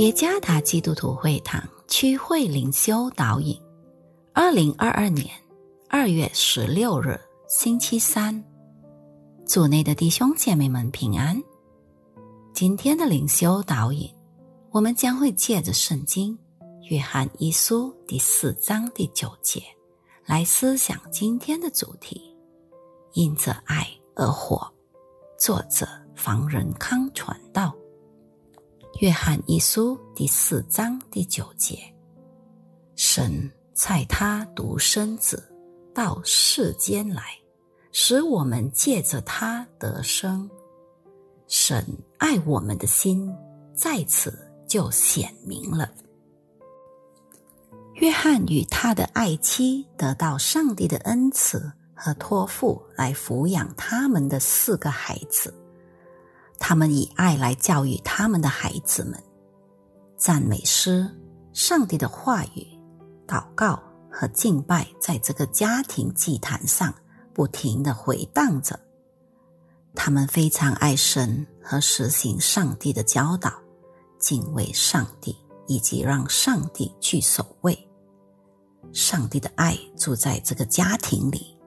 耶加达基督徒会堂区会灵修导引，二零二二年二月十六日星期三，组内的弟兄姐妹们平安。今天的灵修导引，我们将会借着圣经约翰一书第四章第九节来思想今天的主题：因着爱而活。作者房仁康传道。约翰一书第四章第九节：神差他独生子到世间来，使我们借着他得生。神爱我们的心在此就显明了。约翰与他的爱妻得到上帝的恩赐和托付，来抚养他们的四个孩子。他们以爱来教育他们的孩子们，赞美诗、上帝的话语、祷告和敬拜，在这个家庭祭坛上不停的回荡着。他们非常爱神和实行上帝的教导，敬畏上帝以及让上帝去守卫。上帝的爱住在这个家庭里。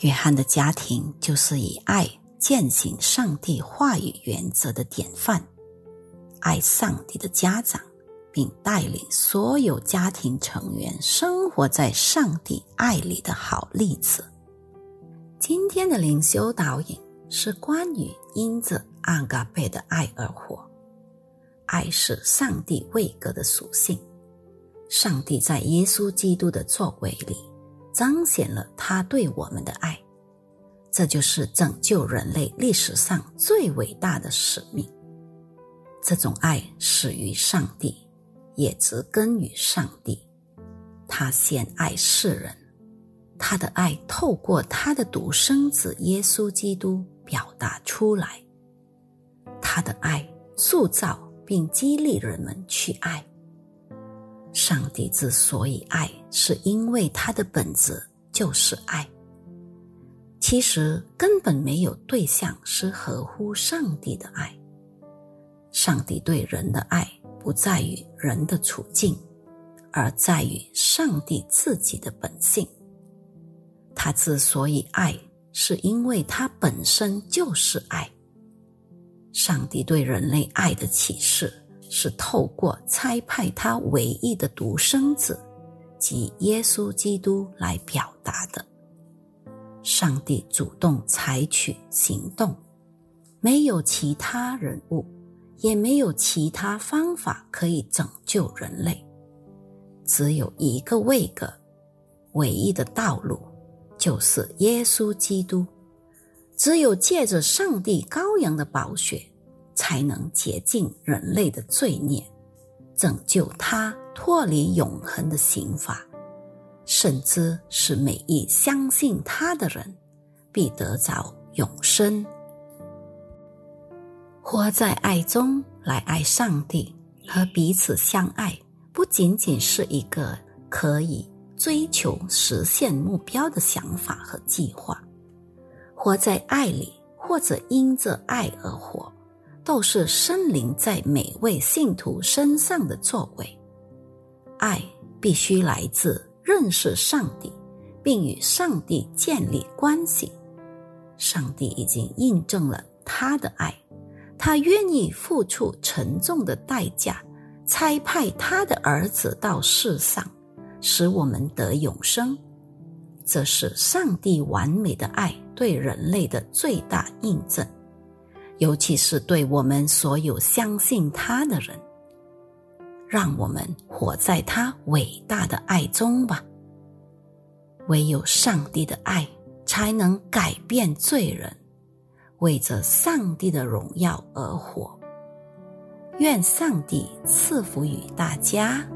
约翰的家庭就是以爱。践行上帝话语原则的典范，爱上帝的家长，并带领所有家庭成员生活在上帝爱里的好例子。今天的灵修导引是关于因着阿嘎贝的爱而活。爱是上帝位格的属性，上帝在耶稣基督的作为里彰显了他对我们的爱。这就是拯救人类历史上最伟大的使命。这种爱始于上帝，也植根于上帝。他先爱世人，他的爱透过他的独生子耶稣基督表达出来。他的爱塑造并激励人们去爱。上帝之所以爱，是因为他的本质就是爱。其实根本没有对象是合乎上帝的爱。上帝对人的爱不在于人的处境，而在于上帝自己的本性。他之所以爱，是因为他本身就是爱。上帝对人类爱的启示，是透过差派他唯一的独生子，即耶稣基督来表达的。上帝主动采取行动，没有其他人物，也没有其他方法可以拯救人类，只有一个位格，唯一的道路就是耶稣基督。只有借着上帝羔羊的宝血，才能洁净人类的罪孽，拯救他脱离永恒的刑罚。甚至是每一相信他的人，必得着永生。活在爱中来爱上帝和彼此相爱，不仅仅是一个可以追求实现目标的想法和计划。活在爱里，或者因着爱而活，都是生灵在每位信徒身上的作为。爱必须来自。认识上帝，并与上帝建立关系，上帝已经印证了他的爱，他愿意付出沉重的代价，差派他的儿子到世上，使我们得永生。这是上帝完美的爱对人类的最大印证，尤其是对我们所有相信他的人。让我们活在他伟大的爱中吧。唯有上帝的爱才能改变罪人，为着上帝的荣耀而活。愿上帝赐福于大家。